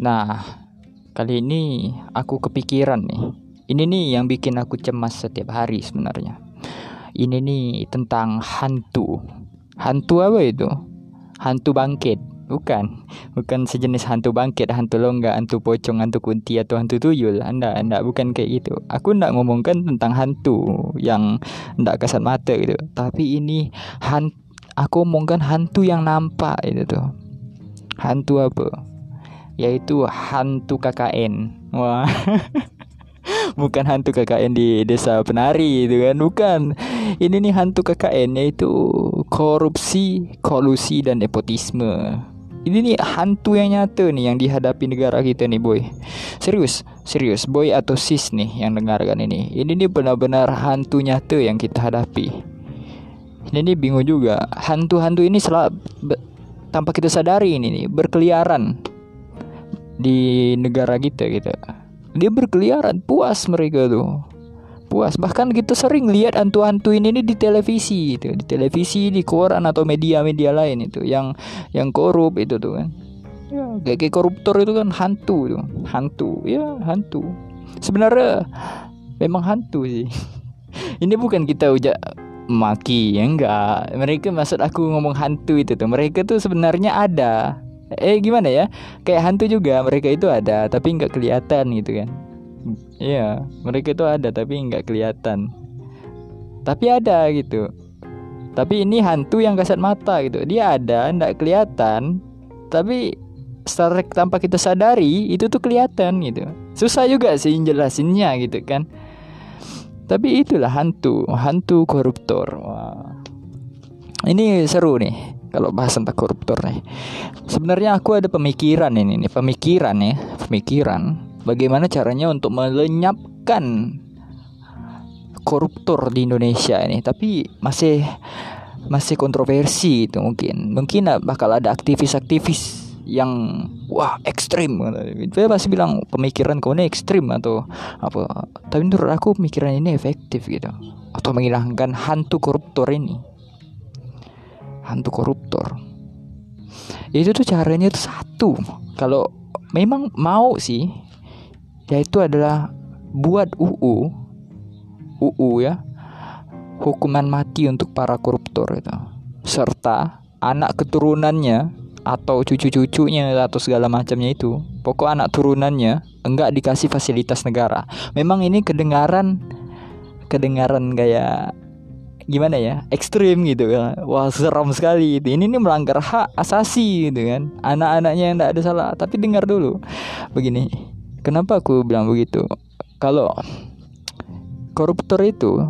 Nah, kali ini aku kepikiran nih. Ini nih yang bikin aku cemas setiap hari sebenarnya. Ini nih tentang hantu. Hantu apa itu? Hantu bangkit. Bukan, bukan sejenis hantu bangkit, hantu longga, hantu pocong, hantu kunti atau hantu tuyul. Anda, anda bukan kayak gitu. Aku ndak ngomongkan tentang hantu yang ndak kasat mata gitu. Tapi ini hantu, aku omongkan hantu yang nampak itu tuh. Hantu apa? Yaitu hantu KKN. Wah. bukan hantu KKN di desa penari itu kan bukan. Ini nih hantu KKN yaitu korupsi kolusi dan nepotisme. Ini nih hantu yang nyata nih yang dihadapi negara kita nih boy. Serius serius boy atau sis nih yang dengarkan ini. Ini nih benar-benar hantu nyata yang kita hadapi. Ini nih bingung juga. Hantu-hantu ini selalu tanpa kita sadari ini nih berkeliaran di negara kita gitu. Dia berkeliaran puas mereka tuh. Puas. Bahkan kita sering lihat hantu-hantu ini di televisi itu. Di televisi di koran atau media-media lain itu. Yang yang korup itu tuh kan. Ya kayak, kayak koruptor itu kan hantu tuh. Hantu. Ya hantu. Sebenarnya memang hantu sih. Ini bukan kita ujak maki ya enggak. Mereka maksud aku ngomong hantu itu tuh. Mereka tuh sebenarnya ada eh gimana ya kayak hantu juga mereka itu ada tapi nggak kelihatan gitu kan Iya, mereka itu ada tapi nggak kelihatan. Tapi ada gitu. Tapi ini hantu yang kasat mata gitu. Dia ada, nggak kelihatan. Tapi secara tanpa kita sadari itu tuh kelihatan gitu. Susah juga sih jelasinnya gitu kan. Tapi itulah hantu, hantu koruptor. Wah. Ini seru nih kalau bahas tentang koruptor nih. Sebenarnya aku ada pemikiran ini nih, pemikiran ya, pemikiran bagaimana caranya untuk melenyapkan koruptor di Indonesia ini. Tapi masih masih kontroversi itu mungkin. Mungkin bakal ada aktivis-aktivis yang wah ekstrim. Dia pasti bilang pemikiran kau ini ekstrim atau apa. Tapi menurut aku pemikiran ini efektif gitu. Atau menghilangkan hantu koruptor ini hantu koruptor. Itu tuh caranya itu satu. Kalau memang mau sih yaitu adalah buat UU UU ya hukuman mati untuk para koruptor itu. Serta anak keturunannya atau cucu-cucunya atau segala macamnya itu pokok anak turunannya enggak dikasih fasilitas negara. Memang ini kedengaran kedengaran kayak gimana ya ekstrim gitu ya wah seram sekali itu ini nih melanggar hak asasi gitu kan anak-anaknya yang tidak ada salah tapi dengar dulu begini Kenapa aku bilang begitu? Kalau koruptor itu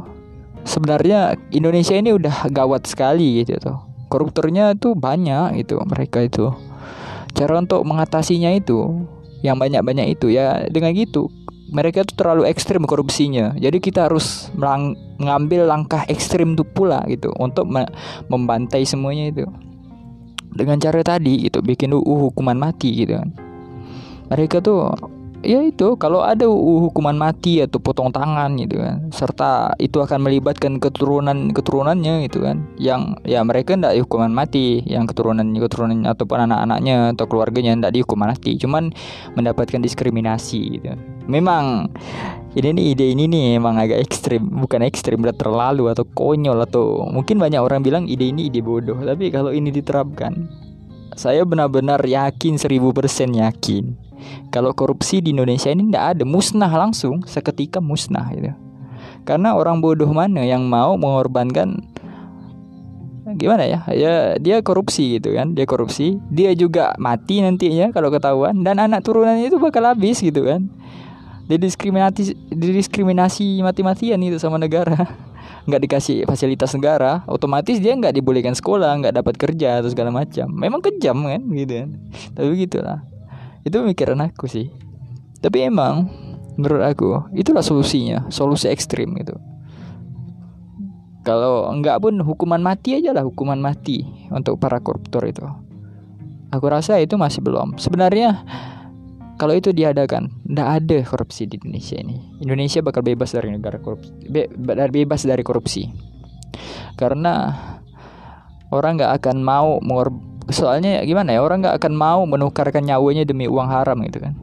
sebenarnya Indonesia ini udah gawat sekali gitu tuh. Koruptornya tuh banyak itu mereka itu. Cara untuk mengatasinya itu yang banyak-banyak itu ya dengan gitu mereka tuh terlalu ekstrim korupsinya. Jadi kita harus mengambil langkah ekstrim tuh pula gitu untuk membantai semuanya itu. Dengan cara tadi itu bikin UU hukuman mati gitu kan. Mereka tuh ya itu kalau ada hukuman mati atau potong tangan gitu kan serta itu akan melibatkan keturunan keturunannya gitu kan. Yang ya mereka tidak hukuman mati yang keturunan keturunan ataupun anak-anaknya atau keluarganya tidak dihukuman mati cuman mendapatkan diskriminasi gitu. Memang ini nih ide ini nih emang agak ekstrim bukan ekstrim udah terlalu atau konyol atau mungkin banyak orang bilang ide ini ide bodoh tapi kalau ini diterapkan saya benar-benar yakin seribu persen yakin kalau korupsi di Indonesia ini tidak ada, musnah langsung, seketika musnah gitu. Karena orang bodoh mana yang mau mengorbankan gimana ya? Ya dia korupsi gitu kan, dia korupsi, dia juga mati nantinya kalau ketahuan dan anak turunannya itu bakal habis gitu kan. Didiskriminasi didiskriminasi mati-matian itu sama negara. nggak dikasih fasilitas negara, otomatis dia nggak dibolehkan sekolah, nggak dapat kerja atau segala macam. Memang kejam kan gitu kan. Tapi gitulah itu pemikiran aku sih. Tapi emang menurut aku itulah solusinya. Solusi ekstrim gitu. Kalau enggak pun hukuman mati aja lah hukuman mati untuk para koruptor itu. Aku rasa itu masih belum. Sebenarnya kalau itu diadakan tidak ada korupsi di Indonesia ini. Indonesia bakal bebas dari negara korupsi be, bebas dari korupsi. Karena orang nggak akan mau soalnya gimana ya orang nggak akan mau menukarkan nyawanya demi uang haram gitu kan.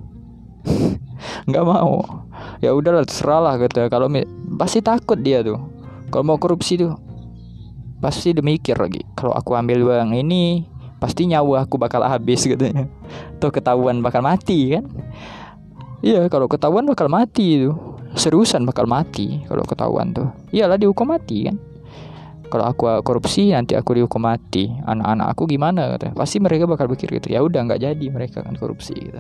Nggak mau. Ya udahlah terserah lah gitu kalau pasti takut dia tuh. Kalau mau korupsi tuh pasti demikir lagi. Kalau aku ambil uang ini pasti nyawa aku bakal habis katanya tuh ketahuan bakal mati kan. Iya kalau ketahuan bakal mati itu seriusan bakal mati kalau ketahuan tuh. Iyalah dihukum mati kan kalau aku korupsi nanti aku dihukum mati. Anak-anak aku gimana kata. Pasti mereka bakal pikir gitu. Ya udah nggak jadi mereka kan korupsi gitu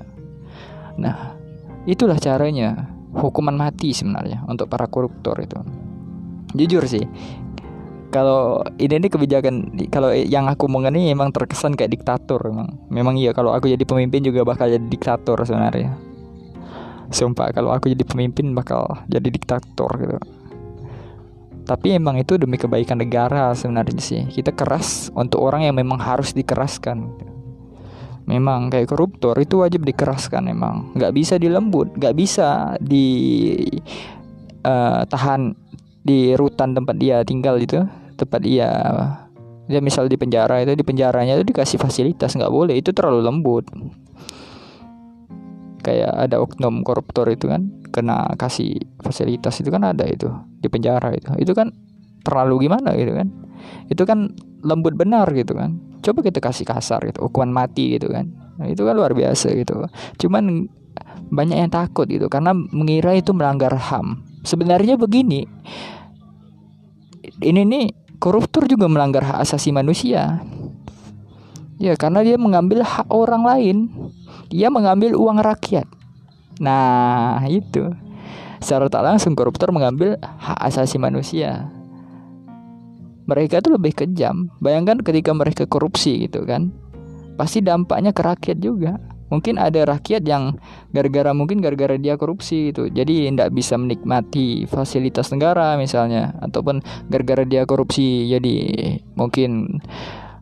nah itulah caranya hukuman mati sebenarnya untuk para koruptor itu. Jujur sih kalau ini ini kebijakan kalau yang aku omongin ini emang terkesan kayak diktator memang memang iya kalau aku jadi pemimpin juga bakal jadi diktator sebenarnya. Sumpah kalau aku jadi pemimpin bakal jadi diktator gitu tapi emang itu demi kebaikan negara sebenarnya sih. Kita keras untuk orang yang memang harus dikeraskan. Memang kayak koruptor itu wajib dikeraskan memang nggak bisa dilembut nggak bisa di uh, tahan di rutan tempat dia tinggal itu. Tempat dia dia misal di penjara itu di penjaranya itu dikasih fasilitas nggak boleh. Itu terlalu lembut. Kayak ada oknum koruptor itu kan kena kasih fasilitas itu kan ada itu di penjara itu itu kan terlalu gimana gitu kan itu kan lembut benar gitu kan coba kita kasih kasar gitu hukuman mati gitu kan nah, itu kan luar biasa gitu cuman banyak yang takut gitu karena mengira itu melanggar ham sebenarnya begini ini nih koruptor juga melanggar hak asasi manusia. Ya, karena dia mengambil hak orang lain. Dia mengambil uang rakyat. Nah, itu. Secara tak langsung koruptor mengambil hak asasi manusia. Mereka itu lebih kejam. Bayangkan ketika mereka korupsi gitu kan. Pasti dampaknya ke rakyat juga mungkin ada rakyat yang gara-gara mungkin gara-gara dia korupsi itu jadi tidak bisa menikmati fasilitas negara misalnya ataupun gara-gara dia korupsi jadi mungkin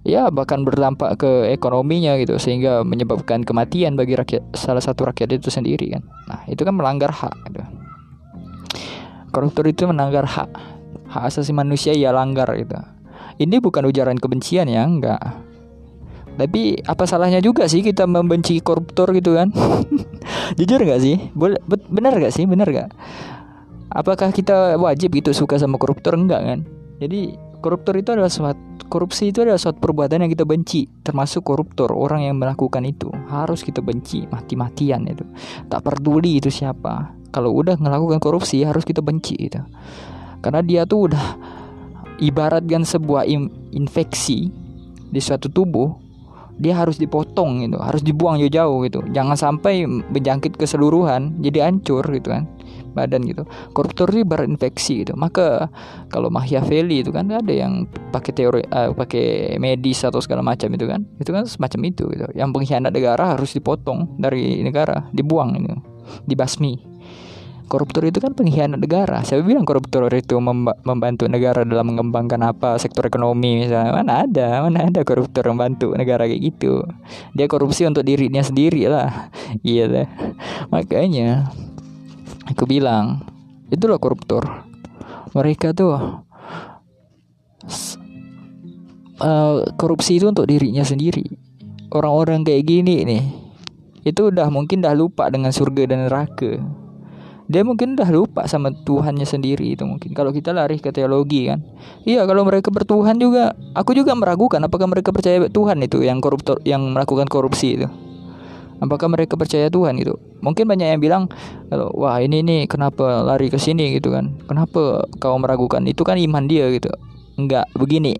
ya bahkan berdampak ke ekonominya gitu sehingga menyebabkan kematian bagi rakyat salah satu rakyat itu sendiri kan nah itu kan melanggar hak gitu. Koruptor itu melanggar hak hak asasi manusia ya langgar gitu ini bukan ujaran kebencian ya enggak tapi apa salahnya juga sih kita membenci koruptor gitu kan? Jujur gak sih? Boleh benar gak sih? Benar gak? Apakah kita wajib gitu suka sama koruptor enggak kan? Jadi koruptor itu adalah suatu korupsi itu adalah suatu perbuatan yang kita benci, termasuk koruptor, orang yang melakukan itu harus kita benci mati-matian itu. Tak peduli itu siapa. Kalau udah melakukan korupsi harus kita benci itu. Karena dia tuh udah ibaratkan sebuah infeksi di suatu tubuh dia harus dipotong gitu. Harus dibuang jauh-jauh gitu. Jangan sampai menjangkit keseluruhan jadi hancur gitu kan badan gitu. Koruptor itu berinfeksi gitu. Maka kalau Machiavelli itu kan ada yang pakai teori uh, pakai medis atau segala macam itu kan itu kan semacam itu gitu. Yang pengkhianat negara harus dipotong dari negara dibuang ini dibasmi koruptor itu kan pengkhianat negara. Saya bilang koruptor itu membantu negara dalam mengembangkan apa sektor ekonomi misalnya. Mana ada, mana ada koruptor membantu negara kayak gitu. Dia korupsi untuk dirinya sendiri lah. Iya deh. Makanya aku bilang itulah koruptor. Mereka tuh uh, korupsi itu untuk dirinya sendiri. Orang-orang kayak gini nih itu udah mungkin dah lupa dengan surga dan neraka dia mungkin udah lupa sama Tuhannya sendiri itu mungkin. Kalau kita lari ke teologi kan. Iya kalau mereka bertuhan juga aku juga meragukan apakah mereka percaya Tuhan itu yang koruptor yang melakukan korupsi itu. Apakah mereka percaya Tuhan itu mungkin banyak yang bilang kalau wah ini nih kenapa lari ke sini? gitu kan. Kenapa kau meragukan? Itu kan iman dia gitu. Enggak begini.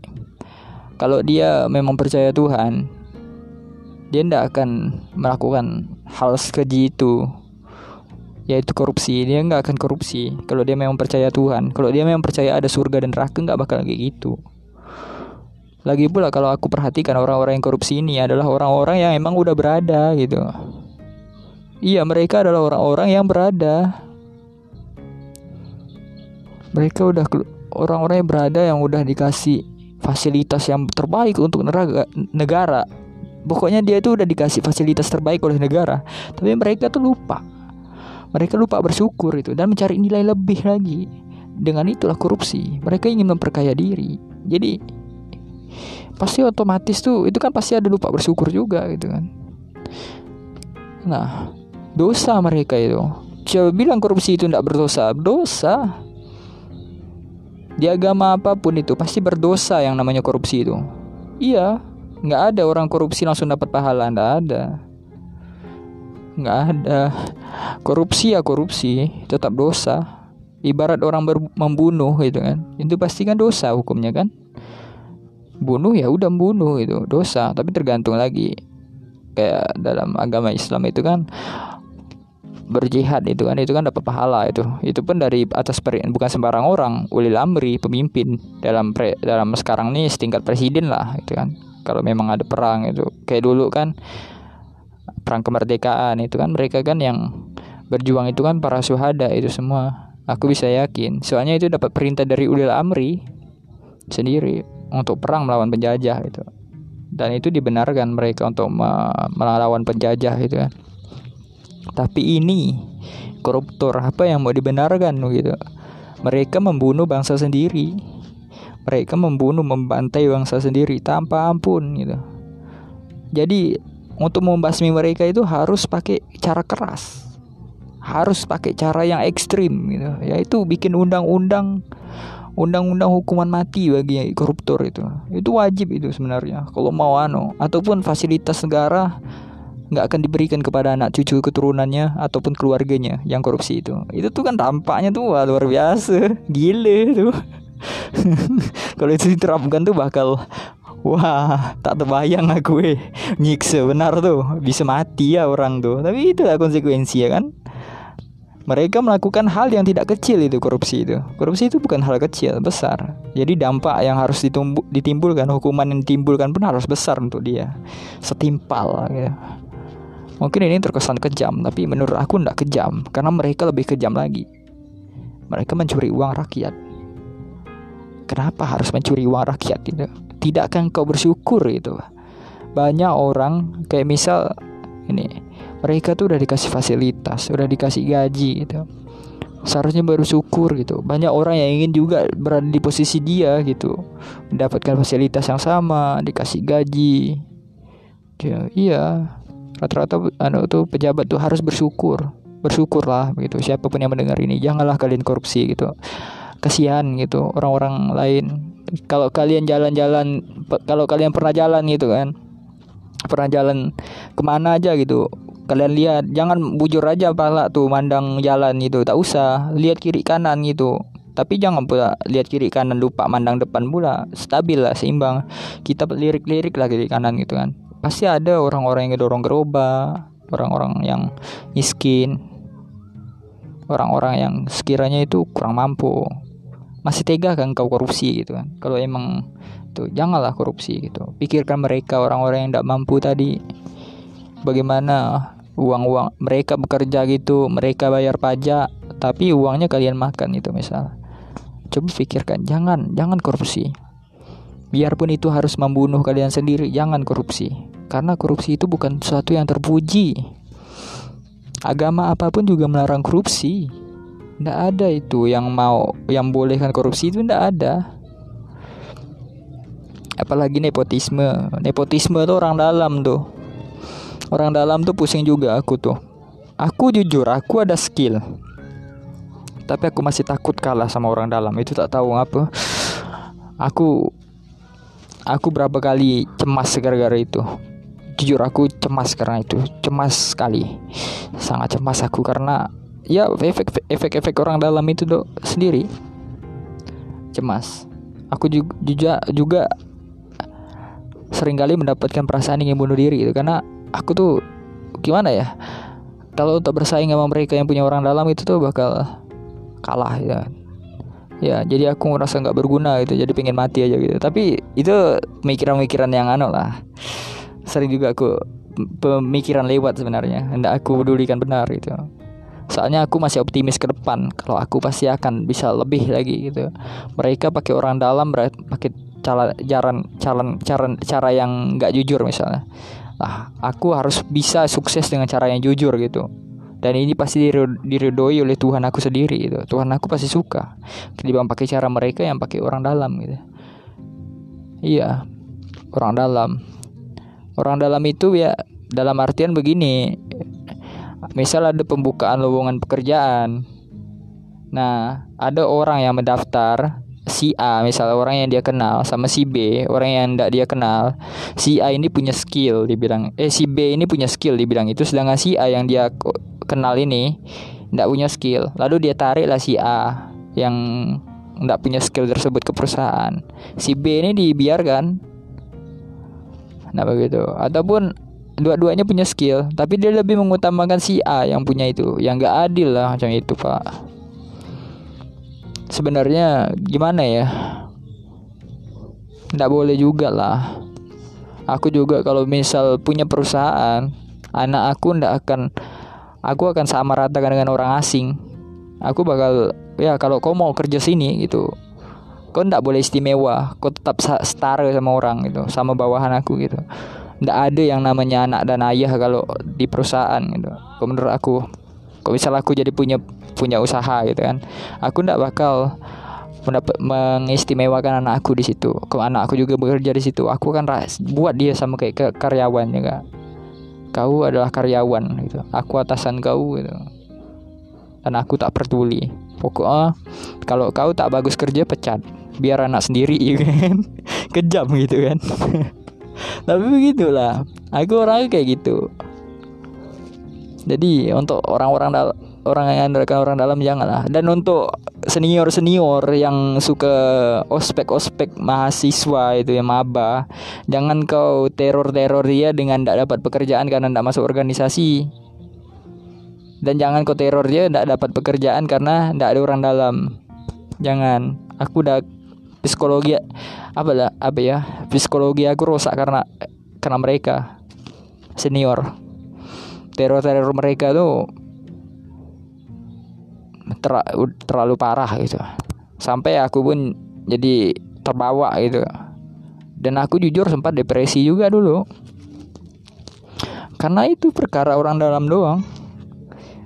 Kalau dia memang percaya Tuhan dia tidak akan melakukan hal sekeji itu yaitu korupsi. Dia nggak akan korupsi kalau dia memang percaya Tuhan. Kalau dia memang percaya ada surga dan neraka nggak bakal kayak gitu. Lagi pula kalau aku perhatikan orang-orang yang korupsi ini adalah orang-orang yang emang udah berada gitu. Iya mereka adalah orang-orang yang berada. Mereka udah orang-orang yang berada yang udah dikasih fasilitas yang terbaik untuk negara negara. Pokoknya dia itu udah dikasih fasilitas terbaik oleh negara. Tapi mereka tuh lupa mereka lupa bersyukur itu dan mencari nilai lebih lagi. Dengan itulah korupsi. Mereka ingin memperkaya diri. Jadi pasti otomatis tuh itu kan pasti ada lupa bersyukur juga gitu kan nah dosa mereka itu coba bilang korupsi itu tidak berdosa dosa di agama apa pun itu pasti berdosa yang namanya korupsi itu iya nggak ada orang korupsi langsung dapat pahala nggak ada nggak ada. Korupsi ya korupsi tetap dosa. Ibarat orang membunuh gitu kan. Itu pasti kan dosa hukumnya kan. Bunuh ya udah bunuh itu dosa. Tapi tergantung lagi. Kayak dalam agama Islam itu kan berjihad itu kan itu kan dapat pahala itu. Itu pun dari atas peri, bukan sembarang orang ulil amri pemimpin dalam pre, dalam sekarang nih setingkat presiden lah itu kan. Kalau memang ada perang itu. Kayak dulu kan perang kemerdekaan. Itu kan mereka kan yang berjuang itu kan para syuhada itu semua. Aku bisa yakin. Soalnya itu dapat perintah dari ulil amri sendiri untuk perang melawan penjajah itu dan itu dibenarkan mereka untuk melawan penjajah itu kan. Tapi ini koruptor apa yang mau dibenarkan gitu? Mereka membunuh bangsa sendiri. Mereka membunuh membantai bangsa sendiri tanpa ampun gitu. Jadi untuk membasmi mereka itu harus pakai cara keras. Harus pakai cara yang ekstrim gitu. Yaitu bikin undang-undang undang-undang hukuman mati bagi koruptor itu. Itu wajib itu sebenarnya. Kalau mau ano ataupun fasilitas negara nggak akan diberikan kepada anak cucu keturunannya ataupun keluarganya yang korupsi itu. Itu tuh kan tampaknya tuh wah, luar biasa. Gile tuh. Kalau itu diterapkan tuh bakal wah tak terbayang aku eh nyiksa benar tuh bisa mati ya orang tuh tapi itu lah konsekuensi ya kan mereka melakukan hal yang tidak kecil itu korupsi itu. Korupsi itu bukan hal kecil, besar. Jadi dampak yang harus ditimbulkan, hukuman yang ditimbulkan pun harus besar untuk dia. Setimpal gitu. Mungkin ini terkesan kejam, tapi menurut aku tidak kejam karena mereka lebih kejam lagi. Mereka mencuri uang rakyat. Kenapa harus mencuri uang rakyat itu? Tidakkah kau bersyukur itu? Banyak orang kayak misal ini mereka tuh udah dikasih fasilitas udah dikasih gaji gitu. Seharusnya baru syukur gitu. Banyak orang yang ingin juga berada di posisi dia gitu. Mendapatkan fasilitas yang sama dikasih gaji. Ya, iya rata-rata anu tuh pejabat tuh harus bersyukur. Bersyukurlah gitu siapa pun yang mendengar ini. Janganlah kalian korupsi gitu. Kasihan gitu orang-orang lain kalau kalian jalan-jalan kalau kalian pernah jalan gitu kan pernah jalan ke mana aja gitu kalian lihat jangan bujur aja pala tuh mandang jalan gitu tak usah lihat kiri kanan gitu. Tapi jangan pula lihat kiri kanan lupa mandang depan pula stabil lah seimbang. Kita lirik-lirik lah kiri kanan gitu kan. Pasti ada orang-orang yang dorong gerobak orang-orang yang miskin orang-orang yang sekiranya itu kurang mampu masih tega kan kau korupsi gitu kan. Kalau emang tuh janganlah korupsi gitu. Pikirkan mereka orang-orang yang tidak mampu tadi. Bagaimana uang-uang mereka bekerja gitu mereka bayar pajak tapi uangnya kalian makan itu misal coba pikirkan jangan jangan korupsi. Biarpun itu harus membunuh kalian sendiri jangan korupsi. Karena korupsi itu bukan sesuatu yang terpuji. Agama apa pun juga melarang korupsi tidak ada itu yang mau yang bolehkan korupsi itu tidak ada. Apalagi nepotisme. Nepotisme itu orang dalam tuh. Orang dalam tuh pusing juga aku tuh. Aku jujur aku ada skill. Tapi aku masih takut kalah sama orang dalam. Itu tak tahu apa aku aku berapa kali cemas gara-gara itu. Jujur aku cemas karena itu. Cemas sekali. Sangat cemas aku karena ya efek efek orang dalam itu do sendiri. Cemas. Aku juga juga, juga sering kali mendapatkan perasaan ingin bunuh diri itu karena aku tuh gimana ya kalau untuk bersaing sama mereka yang punya orang dalam itu tuh bakal kalah ya. Ya jadi aku merasa nggak berguna gitu jadi pengen mati aja gitu. Tapi itu pemikiran-pemikiran yang anu lah. Sering juga aku pemikiran lewat sebenarnya. Hendak aku pedulikan benar gitu soalnya aku masih optimis ke depan. Kalau aku pasti akan bisa lebih lagi gitu. Mereka pakai orang dalam pakai cara jalan cara cara cara yang nggak jujur misalnya. Lah aku harus bisa sukses dengan cara yang jujur gitu. Dan ini pasti diridoi oleh Tuhan aku sendiri gitu. Tuhan aku pasti suka ketimbang pakai cara mereka yang pakai orang dalam gitu. Iya orang dalam. Orang dalam itu ya dalam artian begini misal ada pembukaan lowongan pekerjaan. Nah ada orang yang mendaftar si A misalnya orang yang dia kenal sama si B orang yang tidak dia kenal si A ini punya skill dibilang eh si B ini punya skill dibilang itu sedangkan si A yang dia kenal ini tidak punya skill. Lalu dia tarik lah si A yang tidak punya skill tersebut ke perusahaan. Si B ini dibiarkan. Nah begitu. Ataupun dua-duanya punya skill tapi dia lebih mengutamakan si A yang punya itu yang gak adil lah macam itu pak. Sebenarnya gimana ya? Tidak boleh juga lah. Aku juga kalau misal punya perusahaan anak aku ndak akan aku akan sama ratakan dengan orang asing. Aku bakal ya kalau kau mau kerja sini gitu kau ndak boleh istimewa. Kau tetap setara sama orang gitu sama bawahan aku gitu ndak ada yang namanya anak dan ayah kalau di perusahaan gitu. Menurut aku kalau misal aku jadi punya punya usaha gitu kan aku ndak bakal mendapat mengistimewakan anak aku di situ. Kalau anak aku juga bekerja di situ aku kan buat dia sama kayak ke karyawan juga. Kau adalah karyawan gitu. Aku atasan kau gitu. Dan aku tak peduli. Pokoknya kalau kau tak bagus kerja pecat. Biar anak sendiri ya kan? Kejam gitu kan tapi begitulah. Aku orangnya kayak gitu. Jadi untuk orang-orang orang yang andalkan orang dalam janganlah. Dan untuk senior senior yang suka ospek ospek mahasiswa itu ya maba jangan kau teror teror dia dengan tidak dapat pekerjaan karena tidak masuk organisasi. Dan jangan kau teror dia tidak dapat pekerjaan karena tidak ada orang dalam. Jangan. Aku udah psikologi apa lah apa ya psikologi aku rusak karena karena mereka senior. Teror teror mereka tuh ter terlalu parah gitu. Sampai aku pun jadi terbawa gitu. Dan aku jujur sempat depresi juga dulu. Karena itu perkara orang dalam doang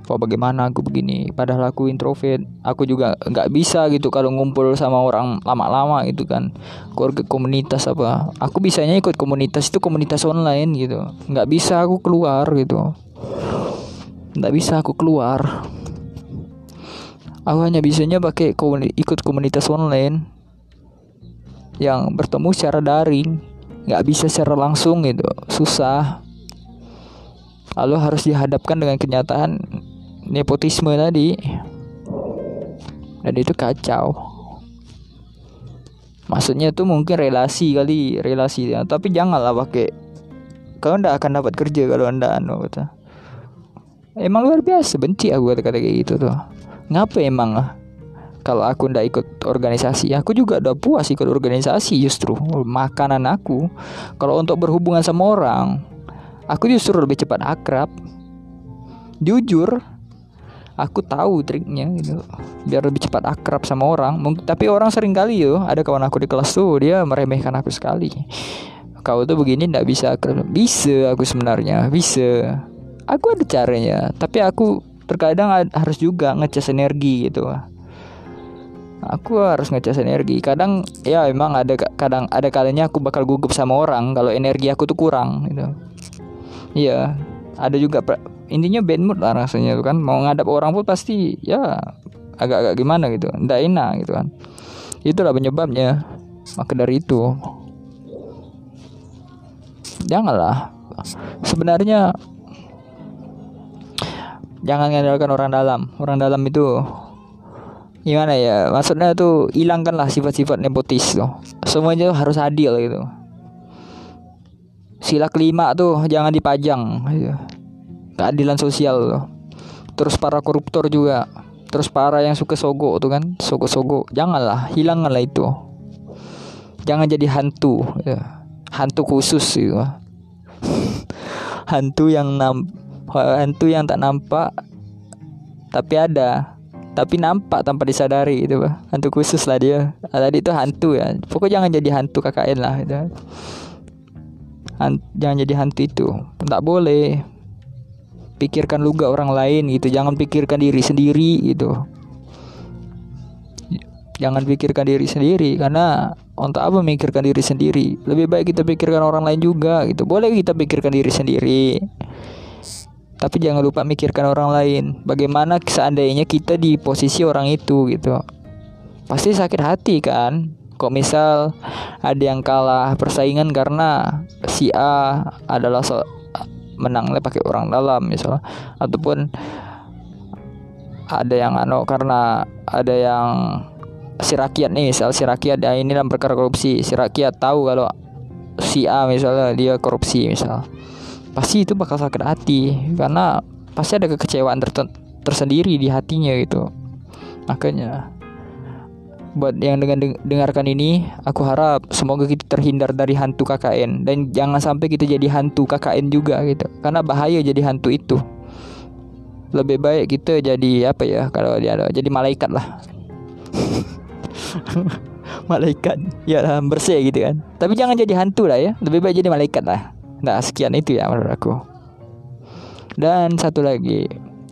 Wah bagaimana aku begini. Padahal aku introvert Aku juga nggak bisa gitu Kalau ngumpul sama orang lama-lama gitu kan. Keluarga komunitas apa. Aku bisanya ikut komunitas itu komunitas online gitu. Nggak bisa aku keluar gitu. Nggak bisa aku keluar. Aku hanya bisanya pakai komuni ikut komunitas online yang bertemu secara daring. Nggak bisa secara langsung gitu. Susah. Lalu harus dihadapkan dengan kenyataan nepotisme tadi. Dan itu kacau. Maksudnya tuh mungkin relasi kali relasi. Ya. tapi janganlah pakai kau ndak akan dapat kerja kalau anda anu kata. Emang luar biasa benci aku kata-kata kayak gitu tuh. Ngapa emang kalau aku ndak ikut organisasi aku juga udah puas ikut organisasi justru makanan aku. Kalau untuk berhubungan sama orang aku justru lebih cepat akrab. Jujur aku tahu triknya gitu. Biar lebih cepat akrab sama orang. Mungkin tapi orang sering kali yo ada kawan aku di kelas tuh dia meremehkan aku sekali. Kau tuh begini ndak bisa akrab. Bisa aku sebenarnya bisa. Aku ada caranya tapi aku terkadang harus juga ngecas energi gitu. Aku harus ngecas energi. Kadang ya emang ada kadang ada kalinya aku bakal gugup sama orang kalau energi aku tuh kurang gitu. Iya ada juga intinya bad mood lah rasanya tuh kan. Mau ngadap orang pun pasti ya agak-agak gimana gitu. Ndak enak gitu kan. Itulah penyebabnya. Maka dari itu janganlah. Sebenarnya jangan mengandalkan orang dalam. Orang dalam itu gimana ya maksudnya tuh hilangkanlah sifat-sifat nepotis tuh semuanya tuh harus adil gitu. Sila kelima tuh jangan dipajang gitu. Keadilan sosial. Tuh terus para koruptor juga. Terus para yang suka sogo tuh kan sogo-sogo. Janganlah hilangkanlah itu. Jangan jadi hantu ya. hantu khusus gitu hantu yang nam hantu yang tak nampak tapi ada. Tapi nampak tanpa disadari itu hantu khusus lah dia. Tadi itu hantu ya. Pokoknya jangan jadi hantu KKN lah itu Han jangan jadi hantu itu. Tak boleh pikirkan juga orang lain gitu. Jangan pikirkan diri sendiri gitu. Jangan pikirkan diri sendiri karena untuk apa memikirkan diri sendiri? Lebih baik kita pikirkan orang lain juga gitu. Boleh kita pikirkan diri sendiri. Tapi jangan lupa mikirkan orang lain. Bagaimana seandainya kita di posisi orang itu gitu. Pasti sakit hati kan? Kok misal ada yang kalah persaingan karena si A adalah so menangnya pakai orang dalam misal ataupun ada yang ano karena ada yang si rakyat nih misal si rakyat ya ini dalam perkara korupsi si rakyat tahu kalau si A misalnya dia korupsi misal. Pasti itu bakal sakit hati karena pasti ada kekecewaan ter tersendiri di hatinya gitu. Makanya buat yang dengan dengarkan ini aku harap semoga kita terhindar dari hantu KKN dan jangan sampai kita jadi hantu KKN juga gitu. Karena bahaya jadi hantu itu. Lebih baik kita jadi apa ya kalau dia jadi malaikat lah. Malaikat. Ya bersih gitu kan. Tapi jangan jadi hantu lah ya. Lebih baik jadi malaikat lah. Nah sekian itu ya menurut aku. Dan satu lagi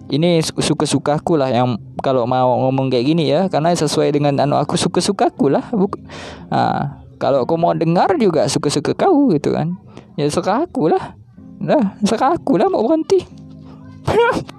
ini suka-sukaku lah yang kalau mau ngomong kayak gini ya. Karena sesuai dengan anu aku suka-sukaku lah. Buk nah, kalau aku mau dengar juga suka-suka kau gitu kan. Ya suka aku lah. Nah suka aku lah mau berhenti